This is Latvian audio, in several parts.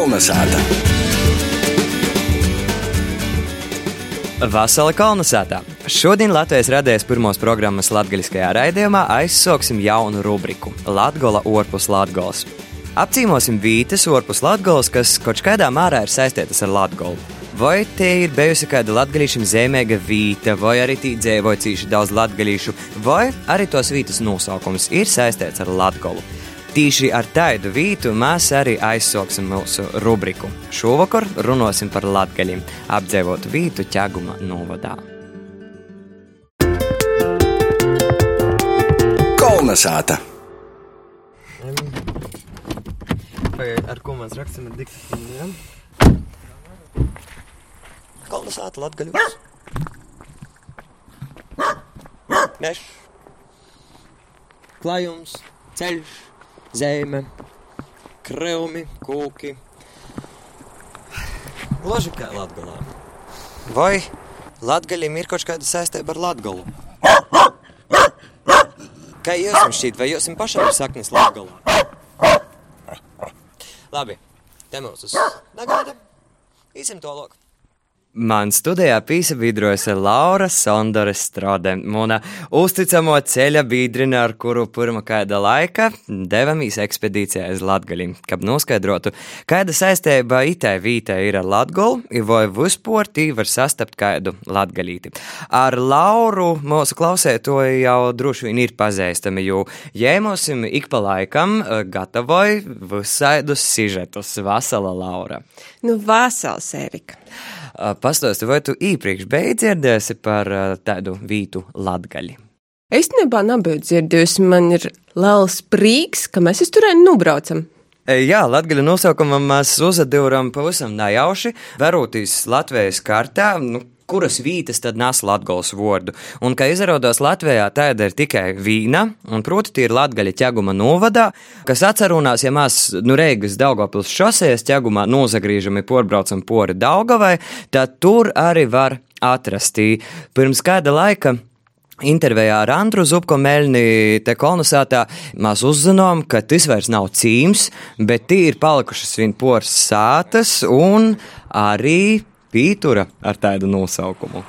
Kolnesāta! Vasala kolonizētā. Šodien Latvijas radējas pirmos programmas latgaļiskajā raidījumā aizsāksim jaunu rubriku - Latgola orpus Latgols. Apcīmosim vītes orpus Latgols, kas kaut kādā mērā ir saistītas ar Latgolu. Vai te ir bijusi kāda latgaļīšiem zīmīga vīta, vai arī tī dzīvoja cīši daudz latgaļīšu, vai arī tos vītas nosaukums ir saistīts ar Latgolu. Tīši ar tādu vītu mēs arī aizsāksim mūsu rubriku. Šovakar runāsim par latgaļiem, apdzīvotu vītu ķēguma novadā. Kolnesāta! Ar ko mēs ar diktatūru? Kolnesāta latgaļos. Mešs, klājums, ceļš, zeme, krēmi, kūki. Gluži kā Latvijā. Vai Latvijam ir kaut kāda saistība ar Latviju? Kā jums šķiet, vai jums pašam ir saknes Latvijā? Labi, te mums uz nagaida. Īsim to loku. Man studijā piesavidrojas Laura Sondore Strode, mana uzticamo ceļa biedrina, ar kuru pirmā kāda laika devāmies ekspedīcijā uz Latgali, kad noskaidrotu, kāda saistība itai vītai ir ar Latgolu, vai vispār tī var sastapt kādu latgalīti. Ar Lauru mūsu klausētoji jau droši vien ir pazīstami, jo jēmosim ik pa laikam gatavoja visaidus sižetus. Vasala Laura. Nu, vasals, Erika. Pastāsti, vai tu iepriekš biji dzirdējusi par tādu vītu latgaļu? Es nebā nebiju dzirdējusi, man ir liels prieks, ka mēs uz turieni nubraucam. Jā, latgaļu nosaukumam mēs uzadījām pavisam nejauši, verotīs Latvijas kartā. Nu, kuras vītas tad nes latgals vārdu. Un, kā izrādās, Latvijā tāda ir tikai vīna, un proti tie ir latgaļa ķeguma novadā, kas atcerunās, ja mēs, nu, Reigas Daugavpils šosēs ķegumā nozagrīžami porbraucam pori Daugavai, tad tur arī var atrast. Pirms kāda laika Intervijā ar Andru Zubko Meļni te kolonizētā mēs uzzinām, ka tas vairs nav cīms, bet tī ir palikušas viņa poras sātas un arī pītura ar tādu nosaukumu.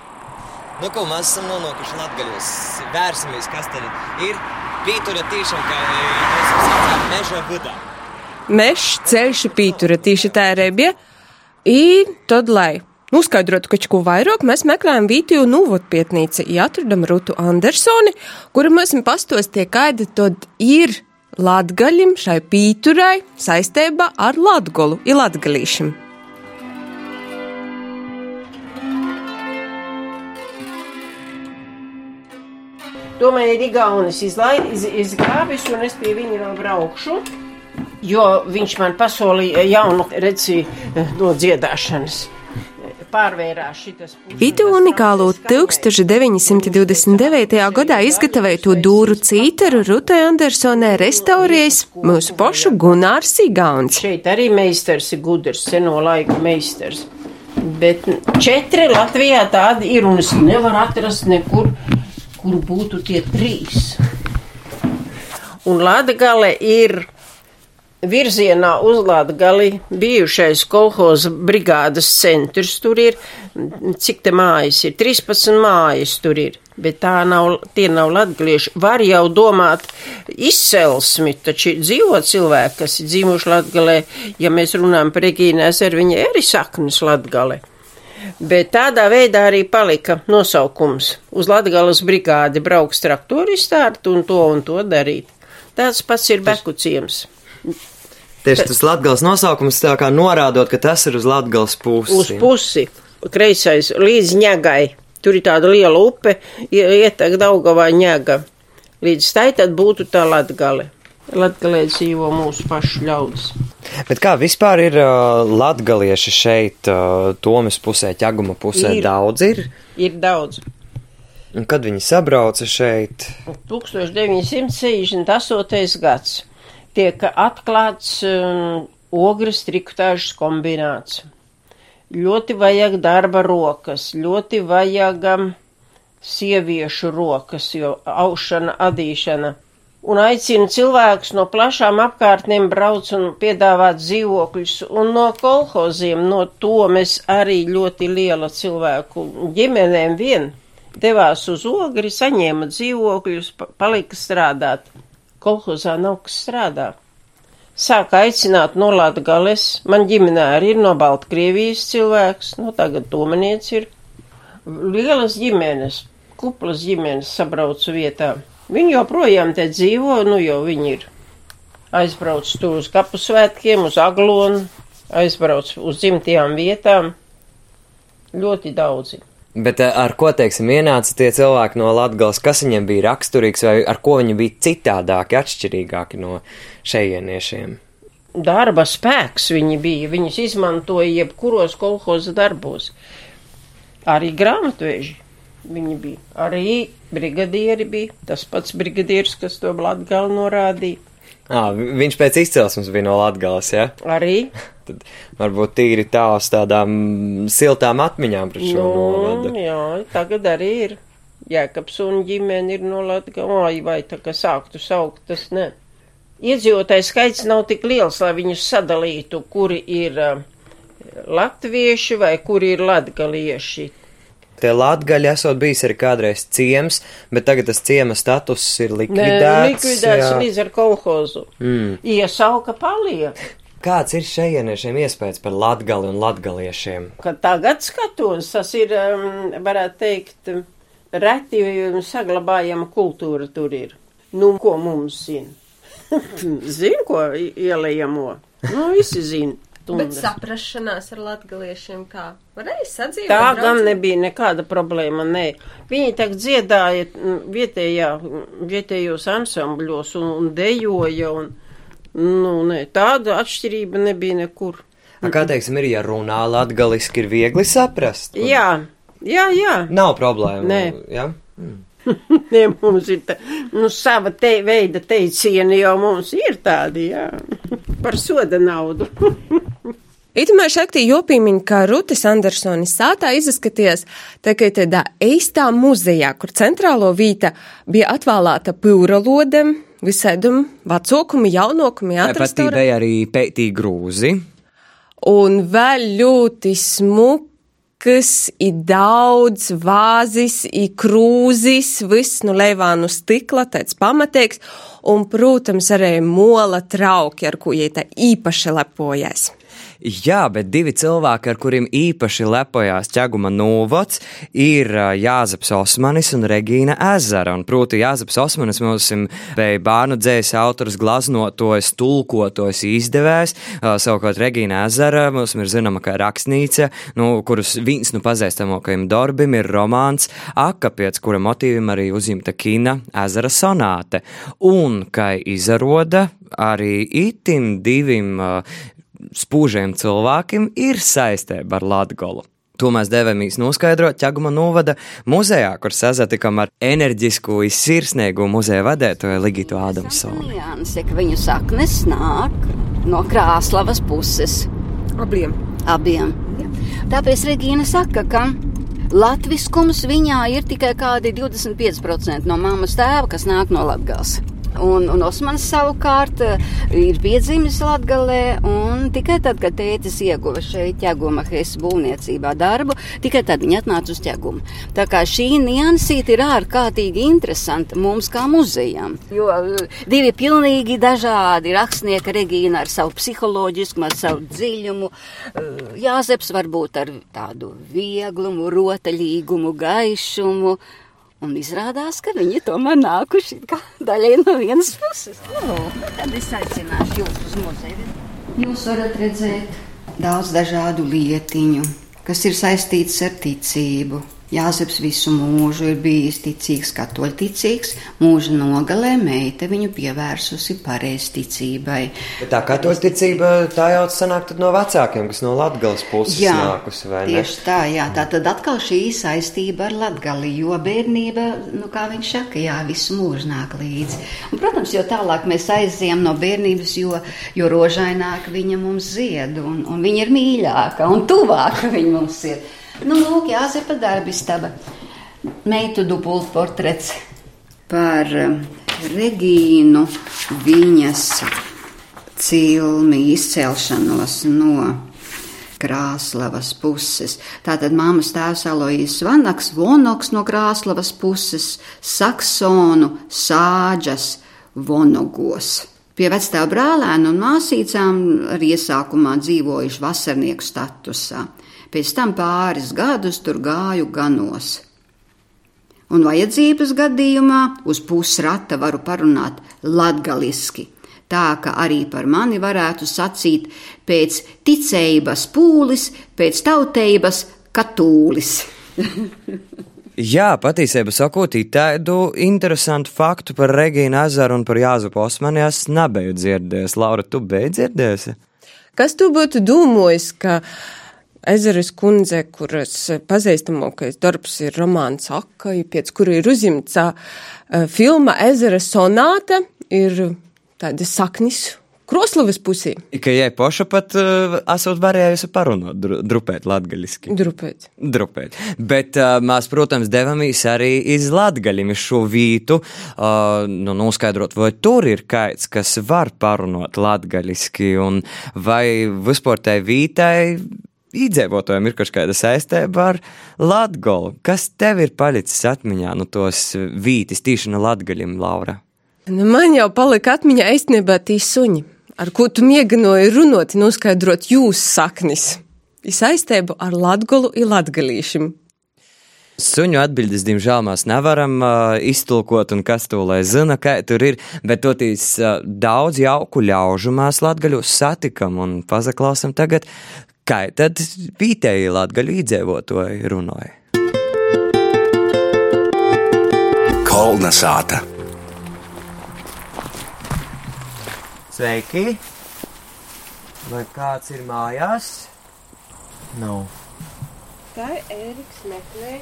Nu, ko mēs esam nonākuši Latvijos? Vērsimies, kas tad ir pītura tiešām kā mēs saucam meža vidā. Mežs, ceļš, pītura, tīši tā ir bija. I tad, lai Noskaidrotu, ka ko vairāk mēs meklējam Vītiju Nūvotpietnīci, ja atradam Rutu Andersoni, kura mums pastostie, kāda tad ir latgaļim šai pīturai saistībā ar latgolu, ir latgalīšim. Tomēr ir Igaunis iz, izglābis, un es pie viņa vēl braukšu. Jo viņš man pasolīja jaunu reci no dziedāšanas. Itu unikālu 1929. gadā izgatavotu dūru cīteru Rutai Andersonē restaurējas mūsu pošu Gunārs Igauns. Šeit arī meistars ir gudrs, seno laiku meistars. Bet četri Latvijā tādi ir, un es nevaru atrast nekur, kur būtu tie trīs. Un Latgale ir virzienā uz Latgali bijušais kolhoza brigādas centrs. Tur ir, cik te mājas ir, 13 mājas tur ir. Bet tā nav, tie nav latgalieši. Var jau domāt izcelsmi, taču dzīvo cilvēki, kas ir dzīvojuši Latgalē. Ja mēs runājam par Regīnēs, ar viņa arī saknes Latgalē. Bet tādā veidā arī palika nosaukums. Uz Latgales brigādi brauks traktoristārti un to un to darīt. Tāds pats ir Beku ciems. Tieši tas latgals nosaukums tā kā norādot, ka tas ir uz latgals pusi. Uz pusi, kreisais, līdz ņegai. Tur ir tāda liela upe, ietek Daugavā ņega. Līdz tai tad būtu tā latgale. Latgalē dzīvo mūsu pašu ļaudis. Bet kā vispār ir uh, latgalieši šeit, uh, Tomas pusē, ķeguma pusē, ir, daudz ir? Ir daudz. Un kad viņi sabrauca šeit? 1968. gads tiek atklāts um, ogres triktāžas kombināts. Ļoti vajag darba rokas, ļoti vajag um, sieviešu rokas, jo aušana, adīšana un aicina cilvēkus no plašām apkārtnēm brauc un piedāvāt dzīvokļus, un no kolhoziem, no tomes arī ļoti liela cilvēku ģimenēm vien devās uz ogri, saņēma dzīvokļus, palika strādāt. Kolhozā nav kas strādā. Sāka aicināt no Latgales, man ģimenē arī ir no Baltkrievijas cilvēks, no tagad tomaniec ir. Lielas ģimenes, kuplas ģimenes sabraucu vietā. Viņi joprojām te dzīvo, nu jau viņi ir aizbrauc tur uz kapu svētkiem, uz aglonu, aizbrauc uz dzimtajām vietām. Ļoti daudzi. Bet eh, ar ko, teiksim, ienāca tie cilvēki no Latgales, kas viņiem bija raksturīgs, vai ar ko viņi bija citādāki, atšķirīgāki no šejieniešiem? Darba spēks viņi bija, viņus izmantoja jebkuros kolhoza darbos. Arī grāmatveži viņi bija. Arī brigadieri bija, tas pats brigadieris, kas to Latgali norādīja. À, viņš pēc izcelsmes bija no Latgales, ja? Arī. Tad varbūt tīri tā uz tādām siltām atmiņām pret šo nu, novadu. Jā, tagad arī ir. Jēkabs un ģimene ir no Latgales, vai tā kā sāktu saukt, tas ne. Iedzīvotāju skaits nav tik liels, lai viņus sadalītu, kuri ir latvieši vai kuri ir latgalieši. Tie latgaļi esot bijis arī kādreiz ciems, bet tagad tas ciema status ir likvidēts. Nē, likvidēts līdz ar kolhozu. Mm. Iesauka paliek. Kāds ir šejieniešiem iespējas par latgali un latgaliešiem? Kad tagad skatos, tas ir, um, varētu teikt, reti saglabājama kultūra tur ir. Nu, ko mums zina? zina, ko ielējamo? Nu, visi zina stundas. Bet saprašanās ar latgaliešiem kā? Varēja sadzīvot? Tā brauc? gan nebija nekāda problēma, nē. Viņi tagad dziedāja vietējā, vietējos ansambļos un, un dejoja un, nu, nē, tāda atšķirība nebija nekur. A, kā teiksim, ir, ja runā latgaliski, ir viegli saprast? Un... Jā, jā, jā. Nav problēma. Nē. Jā? Mm. Nē, mums ir tā, nu, sava te, veida teicieni jau mums ir tādi, jā, par soda naudu. Itamēr šaktī jopīmiņ, ka Rutis Andersonis sātā izskatījās tā kā tādā eistā muzejā, kur centrālo vīta bija atvēlēta pūralodem, visēdum vecokumi, jaunokumi, atrastora. Pat bija arī pētī grūzi. Un vēl ļoti smukas, ir daudz vāzis, ir krūzis, viss nu leivānu stikla, tāds pamatīgs, un, protams, arī mola trauki, ar ko tā īpaši lepojas. Jā, bet divi cilvēki, ar kuriem īpaši lepojās ķeguma novots, ir Jāzeps Osmanis un Regīna Ezera. Un, proti, Jāzeps Osmanis mums bija bērnu dzējas autors, glaznotojs, tulkotojs, izdevējs. Savukārt Regīna Ezera mums ir zināma kā rakstnīca, nu, kurus viens nu pazīstamākajiem darbiem ir romāns Akapiets, kura motīvim arī uzņemta kina Ezera sonāte. Un, kā izaroda, arī itim divim spūžiem cilvēkiem ir saistība ar Latgolu. To mēs devāmies noskaidrot Čaguma novada muzejā, kur sazatikām ar enerģisku izsirsnīgu muzeja vadētāju Ligitu Ādamsonu. Viņu saknes nāk no Krāslavas puses. Abiem. Abiem. Tāpēc Regīna saka, ka latviskums viņā ir tikai kādi 25% no mammas tēva, kas nāk no Latgales. Un, un Osmans savukārt eh, ir piedzimis Latgalē, un tikai tad, kad tētis ieguva šeit ķeguma hēs būvniecībā darbu, tikai tad viņa atnāca uz ķegumu. Tā kā šī niansīta ir ārkārtīgi interesanta mums kā muzejam, jo eh, divi pilnīgi dažādi rakstnieki Regīna ar savu psiholoģisku, ar savu dziļumu, eh, Jāzeps varbūt ar tādu vieglumu, rotaļīgumu, gaišumu, Un izrādās, ka viņi tomēr nākuši kā daļai no vienas puses. Nu, tad es aicināšu jūs uz muzeju. Jūs varat redzēt daudz dažādu lietiņu, kas ir saistīts ar ticību, Jāzeps visu mūžu ir bijis ticīgs, katoļticīgs, mūža nogalē meita viņu pievērsusi pareizticībai. Bet tā katoļticība tā jau sanāk no vecākiem, kas no Latgales puses jā, nākusi, vai ne? Tieši tā, jā, tā tad atkal šī saistība ar Latgali, jo bērnība, nu kā viņš saka, jā, visu mūžu nāk līdzi. Un, protams, jo tālāk mēs aizējam no bērnības, jo, jo rožaināk viņa mums zied, un, un viņa ir mīļāka un tuvāka viņa mums ir. Nu, lūk, Jāzepa darbistaba. Meitu dubult portrets par um, Regīnu viņas cilmi izcelšanos no Krāslavas puses. Tātad māmas tēvs Aloijas Vanaks, Vonoks no Krāslavas puses, Saksonu, Sāģas, Vonogos. Pie vectēva brālēna un māsīcām arī iesākumā dzīvojuši vasarnieku statusā. Pēc tam pāris gadus tur gāju ganos. Un vajadzības gadījumā uz pusrata varu parunāt latgaliski tā ka arī par mani varētu sacīt pēc ticības pūlis, pēc tautības katūlis. Jā, patiesībā sakot, tādu interesantu faktu par Regīnu Ezeru un par Jāzupu Osmani es nebiju dzirdējis. Laura, tu biji dzirdējusi? Kas tu būtu domājis, ka Ezeres kundze, kuras pazīstamākais darbs ir romāns Akaja, pēc kura ir uzņemts filma Ezera sonāta, ir tāda saknis Kroslavas pusī. Ka jai poša pat uh, esot varējusi parunāt, dru, drupēt latgaļiski. Drupēt. Drupēt. Bet uh, mēs, protams, devāmies arī iz latgaļim, iz šo vītu, uh, nu, noskaidrot, vai tur ir kaits, kas var parunāt latgaļiski, un vai vispār tai vītai Īdzīvotājiem ir kaut kāda saistība ar Latviju. Kas tev ir palicis atmiņā no tos vītis tīši no Latvijas, Laura? Nu, man jau palika atmiņā īstenībā tī suņi, ar ko tu mēģināji runāt, noskaidrot jūsu saknis. Ir saistība ar latgolu un latgalīšiem. Suņu atbildes, diemžēl, mēs nevaram uh, iztulkot, un kas to lai zina, kā tur ir, bet totīs uh, daudz jauku ļaužu mēs latgaļos satikam un pazaklāsam tagad, kā tad vietēji latgaļu iedzīvotāji runāja. Kolnesāta! Sveiki! Vai kāds ir mājās? Nav. Tā ir Ēriks meklē,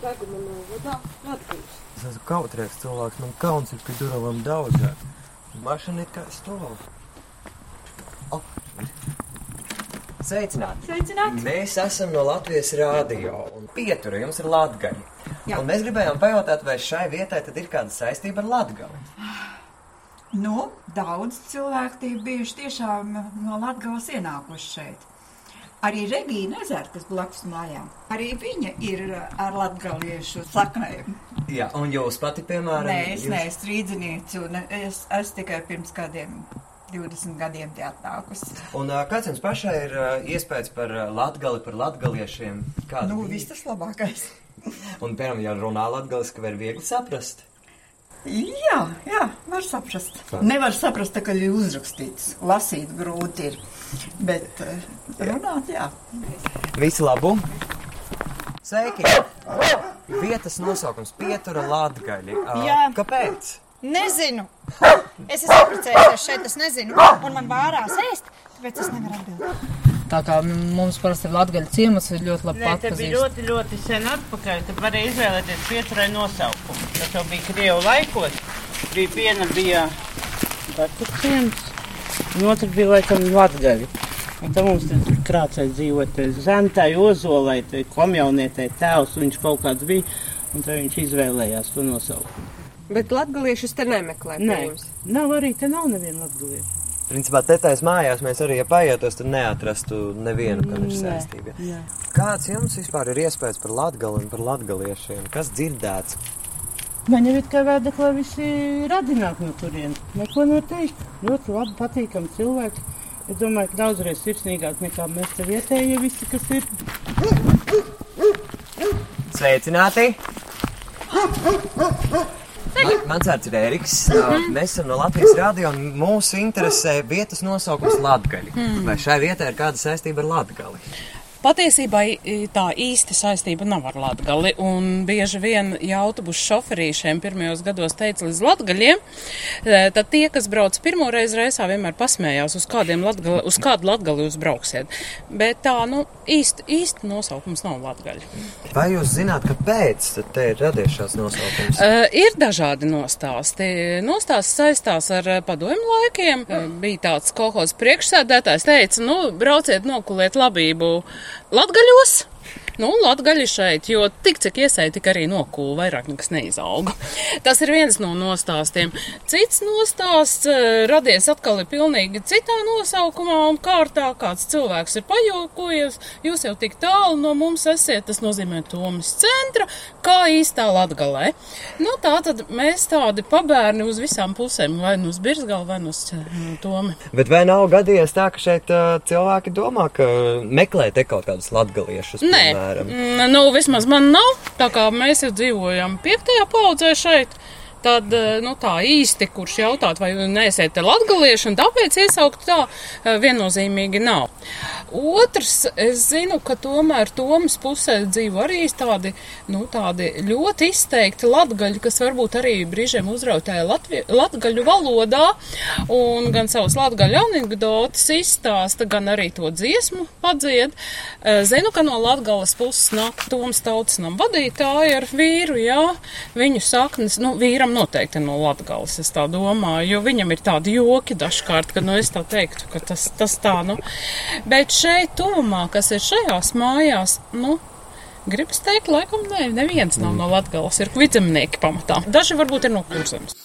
Laguma novadā, Latgals. Es esmu kautrēks cilvēks, man kauns ir pie durvām daudzāk. Mašana ir kā stāv. Oh. Sveicināti! Sveicināti! Mēs esam no Latvijas rādio un pietura jums ir latgaļi. Un mēs gribējām pajautāt, vai šai vietai tad ir kāda saistība ar latgali. Nu, daudz cilvēku tie bijuši tiešām no Latgales ienākuši šeit. Arī Regīna Ezera, kas blakus mājām, arī viņa ir ar latgaliešu saknēm. Jā, un jūs pati, piemēram, Nē, es jūs... neesmu strīdzinīts, un es, es tikai pirms kādiem 20 gadiem te atnākusi. Un ā, kāds jums pašai ir ā, iespējas par latgali, par latgaliešiem? Kāda Nu, bija? viss tas labākais. Un, piemēram, ja runā latgaliski, vai ir viegli saprast? Jā, jā, var saprast. Nevar saprast, tā, ka ir uzrakstīts. Lasīt grūti ir, bet eh, runāt, jā. Visu labu! Sveiki! Vietas nosaukums Pietura Latgaļi. Jā. Kāpēc? Nezinu. Es esmu apprecējusies šeit, es nezinu. Un man vārās ēst, tāpēc es nevaru atbildēt. Tā kā mums parasti ir latgaļu ciemats, ir ļoti labi Nē, te bija ļoti, ļoti sen atpakaļ. Tad varēja izvēlēties pieturai nosaukumu. Tas jau bija Krievu laikos. Bija viena bija Batu ciems, un otra bija laikam Latgaļi. Un tad mums tad krācēja dzīvot Zentai, Ozolai, te komjaunietē tēvs, viņš kaut kāds bija, un tad viņš izvēlējās to nosaukumu. Bet latgaliešus te nemeklē. Nē, nav arī, te nav neviena latgalieša. Principā, te tais mājās mēs arī, ja paietos, tad neatrastu nevienu, kam ir saistība. jā. Kāds jums vispār ir iespējas par latgali un par latgaliešiem? Kas dzirdēts? Man jau ir kā vēdekla visi radināti no turienes. Neko no teikt. Ļoti labi, patīkami cilvēki. Es domāju, ka daudzreiz sirsnīgāk nekā mēs te vietējie visi, kas ir. Sveicināti! Man, mans vārds ir Eriks. Uh, Mēs esam no Latvijas rādio un mūsu interesē vietas nosaukums Latgali. Vai šai vietai ir kāda saistība ar Latgali? Patiesībā tā īsti saistība nav ar latgali, un bieži vien, ja autobusu šoferīšiem pirmajos gados teica līdz latgaļiem, eh, tad tie, kas brauc pirmo reizi reisā, vienmēr pasmējās, uz, latgali, uz kādu latgali jūs brauksiet. Bet tā, nu, īsti, īsti nosaukums nav latgaļi. Vai jūs zināt, kāpēc te ir radies šāds nosaukums? Uh, ir dažādi nostāsti. Nostāsts saistās ar eh, padomju laikiem. Uh, bija tāds kolhos priekšsēdētājs, teica, nu, brauciet, nokuliet labību latgaļos. Nu, latgaļi šeit, jo tik cik iesēja, tik arī nokūla, vairāk nekas neizauga. Tas ir viens no nostāstiem. Cits nostāsts eh, radies atkal ir pilnīgi citā nosaukumā un kārtā. Kāds cilvēks ir pajokojies, jūs jau tik tālu no mums esiet, tas nozīmē Tomas centra, kā īstā latgalē. Nu, tā tad mēs tādi pabērni uz visām pusēm, vai nu uz Birzgalu, vai nu uz eh, Tomi. Bet vai nav gadījies tā, ka šeit uh, cilvēki domā, ka meklē te kaut kādus latgaliešus? Nē, piemēram? Mm, nu, vismaz man nav. Tā kā mēs jau dzīvojam piektajā paudzē šeit, tad eh, nu, tā īsti, kurš jautāt, vai neesiet latgalieši, un tāpēc iesaukt tā eh, viennozīmīgi nav. Otrs, es zinu, ka tomēr Tomas pusē dzīvo arī tādi, nu, tādi ļoti izteikti latgaļi, kas varbūt arī brīžiem uzrautēja Latvi, latgaļu valodā, un gan savas latgaļu anekdotas izstāsta, gan arī to dziesmu padzied. Eh, Zinu, ka no latgalas puses nāk Tomas tautas nam vadītāji ar vīru, jā, viņu saknes, nu, vīram noteikti no latgalas, es tā domāju, jo viņam ir tādi joki dažkārt, ka, nu, es tā teiktu, ka tas, tas tā, nu. Bet šeit tuvumā, kas ir šajās mājās, nu, gribas teikt, laikam, nē, neviens nav no latgalas, ir vidzemnieki pamatā. Daži varbūt ir no kurzemes.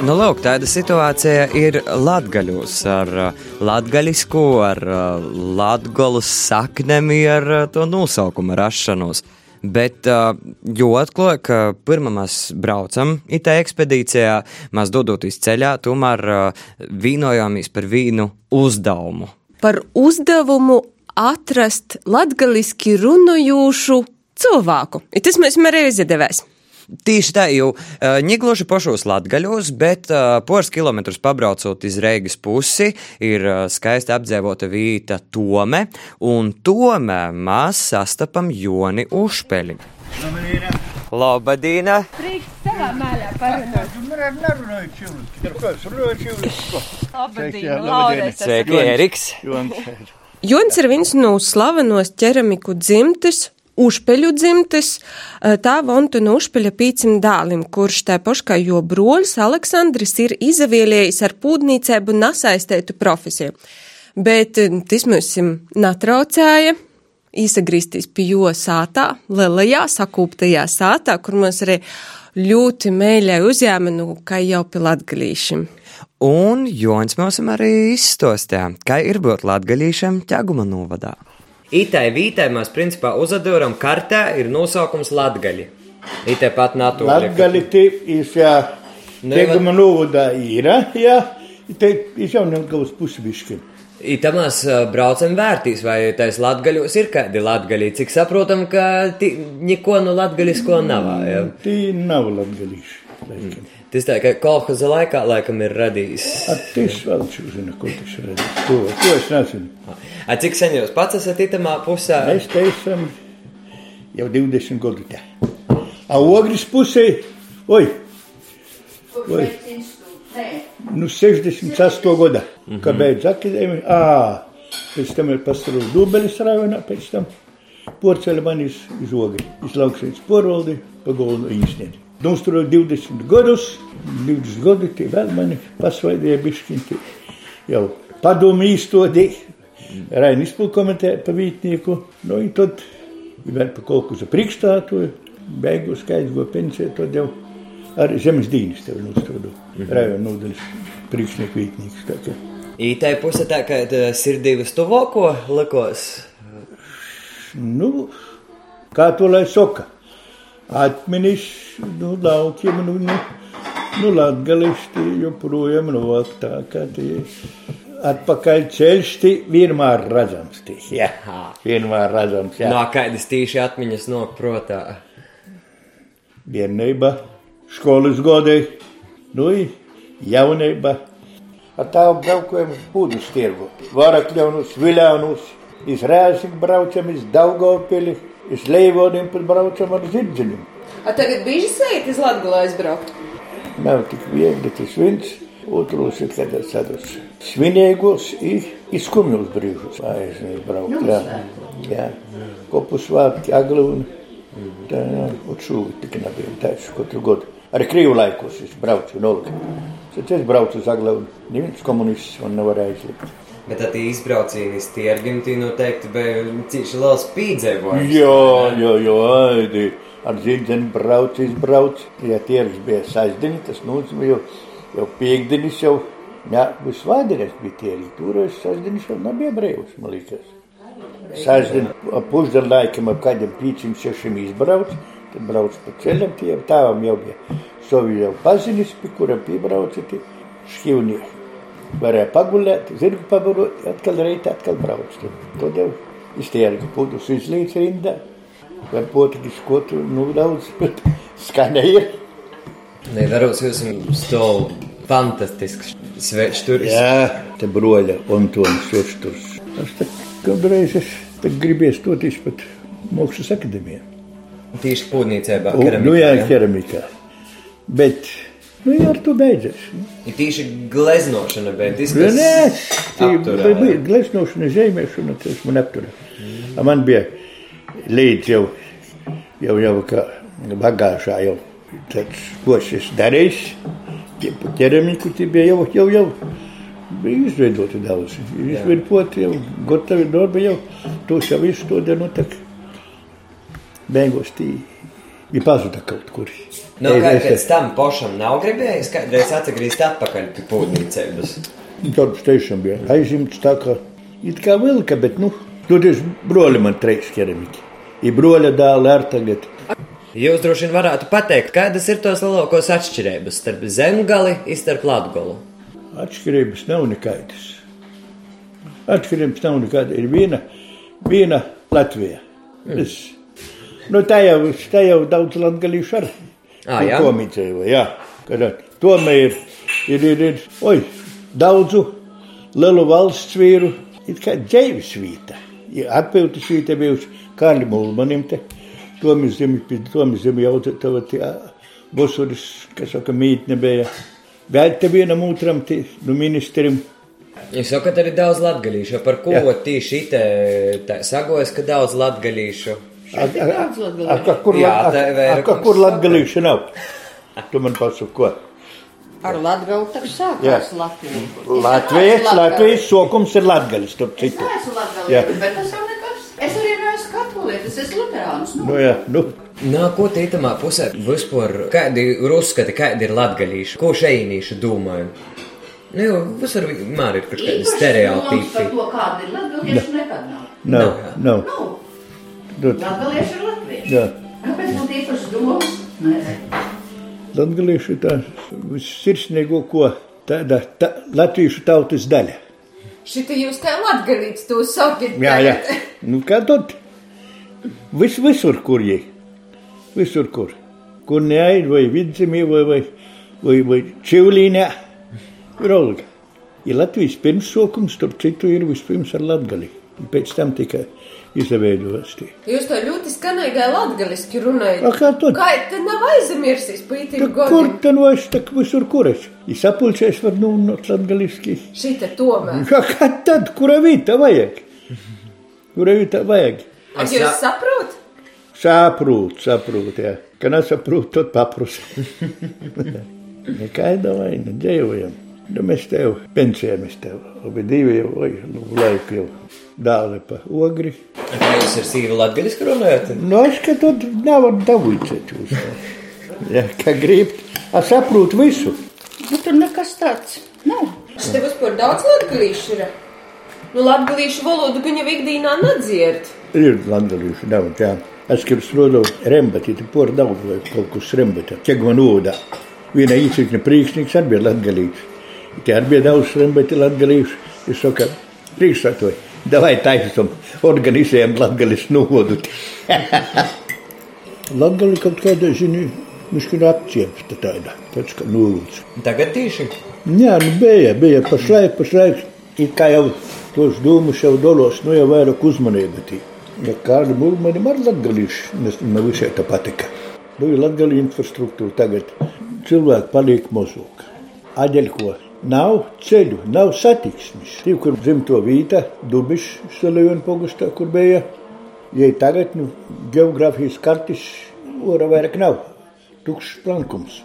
Nu, lūk, tāda situācija ir latgaļos ar uh, latgaļisku, ar uh, latgaļus saknemi, ar uh, to nosaukumu rašanos. Bet jo atklāja, ka pirmā mēs braucam itā ekspedīcijā, mēs dodoties ceļā, tomēr vīnojāmies par vīnu uzdevumu. Par uzdevumu atrast latgaliski runājošu cilvēku. Tas mēs arī izdevēs. Tieši tā, jau uh, negluži pašos latgaļos, bet uh, poras kilometrus pabraucot iz Reigas pusi, ir uh, skaisti apdzīvota vīta Tome, un Tomē mēs sastapam Joni Ušpeli. Labadīna! Prieks savā mēlē parunāt. Nerunāju. Ar ko es runāju? Labadīna, Laurēs. Sveiki, Eriks! Jons ir viens no slavenos ķeramiku dzimtes. Užpeļu dzimtes, tā Vontuna Užpeļa pīcim dālim, kurš tā paškā jo broļs Aleksandris ir izavielējis ar pūdnīcēbu nasaistētu profesiju. Bet tas mums natraucēja, īsagrīstīs pie jo sātā, lielajā sakūptajā sātā, kur mums arī ļoti mēļai uzjāma, nu, kā jau pie latgalīšiem. Un Jons mums arī izstostā, kā ir būt latgalīšiem ķeguma novadā. Itai vītai mēs principā uzadūram kartē ir nosaukums latgaļi. Itai pat natūra. Latgali te iz jā, teguma novodā ir, jā, te iz jau negaus pusvišķi. Itā mēs braucam vērtīs, vai tais latgaļos ir kādi latgaļi. Cik saprotam, ka ti, neko no latgaļisko nav. Jā. Tī nav latgalīši. laikam. Tas tā kā kolhoza laikā laikam ir radījis. A, tas vēl čūzina, ko tas redz. To, to es nezinu. A, cik sen jūs pats esat itamā pusē? Mēs te esam jau 20 gadu te. A ogris pusē, oi, oi, nu, 68. gada, mm -hmm. kad beidz akadēmiju. Ā, pēc tam ir pastāvus Dubelis rajonā, pēc tam porceļa man iz, iz ogri, iz lauksveids porvaldi, pa golnu īsteni. Nostroju 20 gadus, 20 gadu tie vēl mani pasvaidīja bišķiņi, jau padomu īstodī, Raini izpilkomentē pa vītnieku, nu, un tad vēl pa kaut ko za priekšstātoju, beigu skaidrs, ko pensiju, tad jau ar zemes dīnis tev nostrodu, -hmm. rajonu nodaļas priekšnieku vītnieks. Tā kā. Ītai puse tā kā tā sirdī vistuvāko likos. Nu, kā to lai saka, atminis, nu, laukiem, nu, nu, nu latgališti joprojām novāk tā, kā tie atpakaļ ceļš tī vienmēr redzams. Tī, jā, vienmēr redzams. Jā. No kādas tīši atmiņas nok protā. Bērnība, skolas gadi, nu, jaunība. Ar tādu braukojumu būdus tirgu. Varakļaunus, viļaunus, iz Rēsik braucam, iz Daugavpili, iz Leivodim pat braucam ar zirdziņiem. A tagad bieži sveikt iz Latgala aizbraukt? Nav tik viegli tas viens. Otros ir kādās tādos svinīgos, izskumjos brīžos. Aizbraukt, jā. Jā. Kopus vārti, aglūni. Tā, jā, un šūvi tik nebija taisa katru gadu. Arī krīvu laikos es braucu nolika. Tad es braucu uz aglūni. Neviens komunists man nevarēja aizlikt. Bet tad izbraucīnis tie Argentīnu noteikti bija cīši liels pīdzēvojums. Jā, jā, jā, aidi. Ar zīdzeni brauc, izbrauc. Ja tieris bija saizdini, tas nozīmē jau, jau piekdienis jau, jā, visvādienis bija tieris. Toreiz saizdienis jau nebija brīvs, man liekas. Saizdien ap pusdienu laikam ap kādiem pīcim sešiem izbrauc, tad brauc pa ceļam, tie tāvam jau bija savi jau pazinis, pie kura piebrauca tie šķivnieki. Varēja pagulēt, zirgu pabarot, atkal reitā, atkal brauc. Tad jau iztērga pudus izlīdz rindā. Var potiņu skotu, nu daudz, bet skanēja. Nē, varos jūs stol fantastisks svečturis. Jā, te broļa un to svečturs. Es te kādreiz es te gribēju stoties pat Mokslas akadēmijā. Tīši pūdnīcībā, keramikā. Nu jā, keramikā. Bet Nu, jā, ar to beidzas. Ir tīši gleznošana, bet. Nē, tā bija gleznošana, zīmēšana, tas man aptura. Mm. Man bija līdz jau, jau, jau kā bagāžā jau tāds, ko es darīju. Ķeramiku tie bija jau, jau, jau. Bija izveidoti daudz. Izveidoti jau, gatavi darbi jau. Tos jau visu to dienu tak. Beigos tī. Ir pazuda kaut kur. Nu, kā pēc tam pašam nav gribējis kādreiz atgriezt atpakaļ pie pūtniecības? Darbs tiešām bija aizimts tā kā it kā vilka, bet, nu, toties broļi man treis keramiki. Ir broļa dēli ar tagad. Jūs droši vien varētu pateikt, kādas ir tos lielākos atšķirības starp zemgali un starp latgolu? Atšķirības nav nekādas. Atšķirības nav nekādas. Ir viena, viena Latvija. Mm. Es, nu, tā jau, tā jau daudz latgalīšu ar. Ah, jā? Komicēju, jā. Kad, tomēr ir, ir, ir, oi, daudzu lielu valsts vīru, it kā dzēvis vīta. Atpiltis vīta bijuši Kārli Mulmanim te. Tomis zemi, tomis zemi jau tava tie bosuris, kas saka, mītne bija. Bet te vienam otram, te, nu, ministram. Jūs sakat, arī daudz latgalīšu. Par ko tieši te sagojas, ka daudz latgalīšu? Kur, latgalīšu nav? Tu man pasaki, ko? Ar Latgalu tak sākās Latvija. Latvijas, Latvijas sokums ir latgalis, tur citu. Es esmu latgalietis, bet tas jau nekas. Es arī neesmu katolietis, es luterāns. Nu. Nu, jā, nu. Nā, ko tītamā pusē vispār, kādi ir uzskati, kādi ir latgalīši, ko šeinīši domāju? Nu, jo visur vienmēr ir kaut kādi stereotipi. Par to, kāda ir latgalieši, nekad nav. Nav, nav. Nu, latgalieši ir latvieši. Jā. Kāpēc man īpaši domas? Nē. Latgalieši ir tā vissirsnīgo, ko tāda tā, latviešu tautas daļa. Šitā jūs kā latgalīts to sakat. Jā, jā. Nu, kā tad? Vis, visur, kur jī. Visur, kur. Kur neaid, vai vidzemī, vai, vai, vai, vai čivlīnē. Ir olga. Ir Latvijas pirmsokums, starp citu, ir vispirms ar latgali. Pēc tam tikai izveidojās tie. Jūs to ļoti skanīgai latgaliski runājat. Kā tad? Kā nav aizmirsis pītīm Tā kur godiem? tad vairs tak visur kuras? Es sapulcēs var nunot latgaliski. Šita tomēr. Kā, kā tad, kura vieta vajag? Kura vieta vajag? Ak, jūs saprot? Saprūt, saprūt, jā. Ka nesaprūt, tad paprus. Nekaida vaina, dzīvojam. Nu, mēs tev pensijā, mēs tev. Abi divi jau, oi, nu, laiku jau dāli pa ogri. Kā jūs ar sīvu latgaliski runājat? Nu, es, ka tad nevar davuicēt jūs. Ja, kā grib, es saprotu visu. Nu, tur nekas tāds nav. Šeit vispār daudz latgalīšu ir. Nu, latgalīšu valodu viņa ikdīnā nedzird. Ir latgalīšu daudz, jā. Es kaip srodu rembati, tai por daug vai kaut kas rembati. Kiek man ūda. Viena īsīkne priekšnieks atbied latgalīšu. Tie atbied daudz rembati latgalīšu. Es saka, priekšsatoju, davai taisam, organizējam latgalīšu novodu. Latgali kaut kādā ziņā, miškina apciepta tāda, tāds kā nolūds. Tagad tīši. Jā, nu bija, bija pašlaik, pašlaik, it kā jau tos dūmus jau dolos, nu jau vairāk uzmanība tī. Ja kāda mūlmeni ar latgalīšu, nes man visai tā patika. Nu, ir latgali infrastruktūra tagad. Cilvēki paliek mozūk. Aģeļ ko? Nav ceļu, nav satiksmes. Tie, kur dzimto vīta, dubiš, Salajona pogustā, kur bija. Ja tagad, nu, geogrāfijas kartis, ora vairāk nav. Tukšs plankums.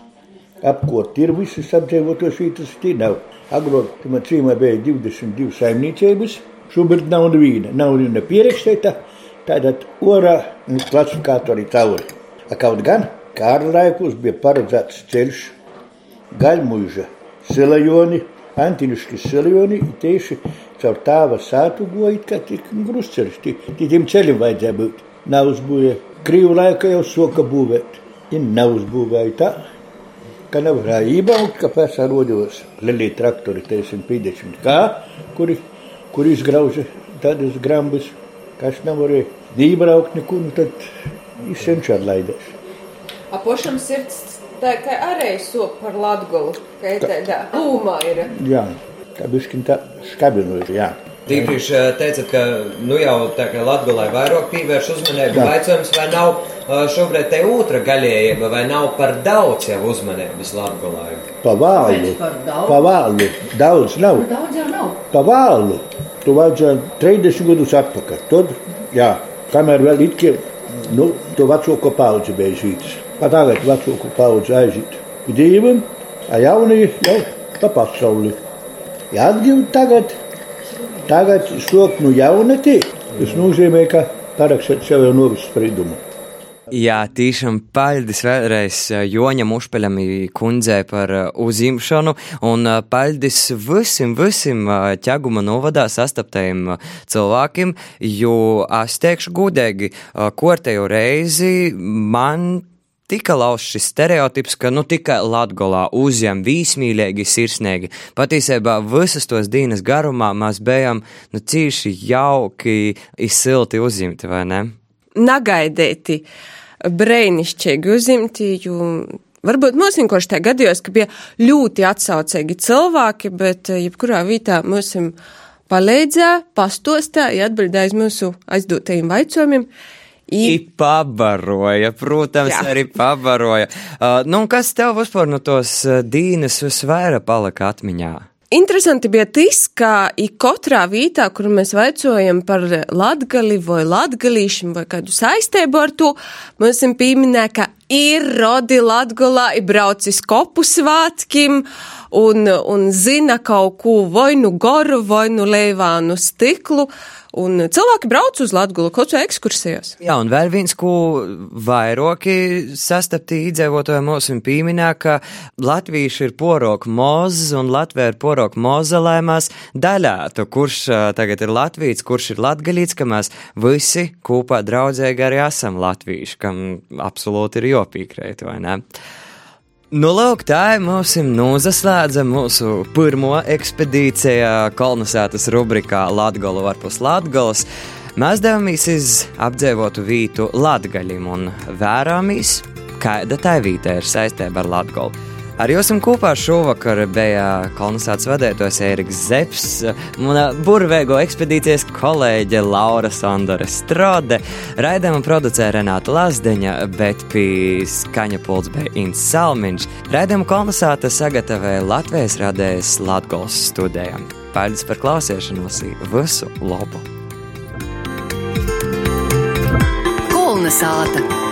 Apkot ir visas apdzīvotos vietas, tie nav. Agrot, man cīmā bija 22 saimniecības, šobrīd nav neviena. Nav neviena pierakstēta, tātad ora, nu, klasifikātori cauri. Kaut gan, kāra laikos bija paredzēts ceļš, gaļmuiža, silajoni, Antiniški silajoni, tieši caur tāva sātu goja, kā tik grusceļš, tiem ceļiem vajadzēja būt. Nav uzbūvēja, krīvu laika jau soka būvēt, ir nav uzbūvēja tā, ka nevarēja iebraukt, ka pēc arodos lielie traktori, tiesim 50 kā, kuri, kuri izgrauža tādas grambas, kas nevarēja iebraukt nekur, nu tad izsenčā laidēs. A pošam sirds tā kā arī sop par latgolu, ka ir tādā lūmā ir. Jā, tā bišķiņ tā skabinoja, jā. Tīpaši teicat, ka nu jau tā kā Latgolai vairāk pievērš uzmanību, Jā. vaicājums, vai nav ā, šobrīd te otra gaļējība, vai nav par daudz jau uzmanības Latgolai? Pa vālu, pa vālu, daudz nav. Daudz jau nav. Pa vālu, tu vajadzēja 30 gadus atpakaļ. Tad, jā, kamēr vēl it kā, nu, tu vecāko paudzi bija žītas. Pat tagad vecāko paudzi aiziet. Dīvam, a jaunie jau pa pasauli. Ja atgimt tagad, tagad stok nu jaunatī, tas nozīmē, ka parakstīt sev jau novis spriedumu. Jā, tiešām paldies vēlreiz ā, Joņam Ušpeļam kundzei par ā, uzimšanu un ā, paldies visiem, visiem ā, ķeguma novadā sastaptajiem cilvēkiem, jo es teikšu gudīgi, ā, kortēju reizi man tika lausts šis stereotips, ka nu tikai Latgolā uzņem vīsmīlīgi, sirsnīgi. Patiesībā visas tos dienas garumā mēs bijām nu cīši jauki, izsilti uzņemti, vai ne? Nagaidīti, brēnišķīgi uzimti, jo varbūt mums vienkārši tā gadījos, ka bija ļoti atsaucīgi cilvēki, bet eh, jebkurā vītā mums palīdzēja, pastostā, ja atbildēja uz mūsu aizdotajiem vaicojumiem. I pabaroja, protams, Jā. Arī pabaroja. Uh, nu, kas tev vispār no tos uh, dīnes visvairāk palika atmiņā? Interesanti bija tas, ka i katrā vītā, kur mēs vaicojam par latgali vai latgalīšiem vai kādu saistību ar to, mums ir pieminē, ka ir rodi latgolā, ir braucis kopu svātkim un, un zina kaut ko vai nu goru, vai nu leivānu stiklu. Un cilvēki brauc uz Latgulu kaut vai ekskursijās. Jā, un vēl viens, ko vairāki sastapti iedzīvotāji mums pieminē, ka latvieši ir porok mozes un Latvija ir porok mozelēmās daļātu, kurš tagad ir latvīts, kurš ir latgalīts, ka mēs visi kopā draudzēji arī esam latvieši, kam absolūti ir jopīkrēt, vai ne? Nu, lūk, tā ir mūsu nozaslēdza mūsu pirmo ekspedīciju kolonizētas rubrikā Latgala varpus Latgalas. Mēs devāmies uz apdzīvotu vītu Latgaļim un vērāmies, kāda tā vīta ir saistība ar Latgolu. Ar jums kopā šovakar bija kolonizācijas vadītājs Eriks Zepes, mana burvīgo ekspedīcijas kolēģe Laura Sandore Strode, raidījuma producēja Renāta Lazdeņa, bet pie skaņa pults bija Inns Salmiņš. Raidījuma kolonizāta sagatavoja Latvijas radējas Latgols studējām. Paldies par klausīšanos, visu labu! Kolnesāta!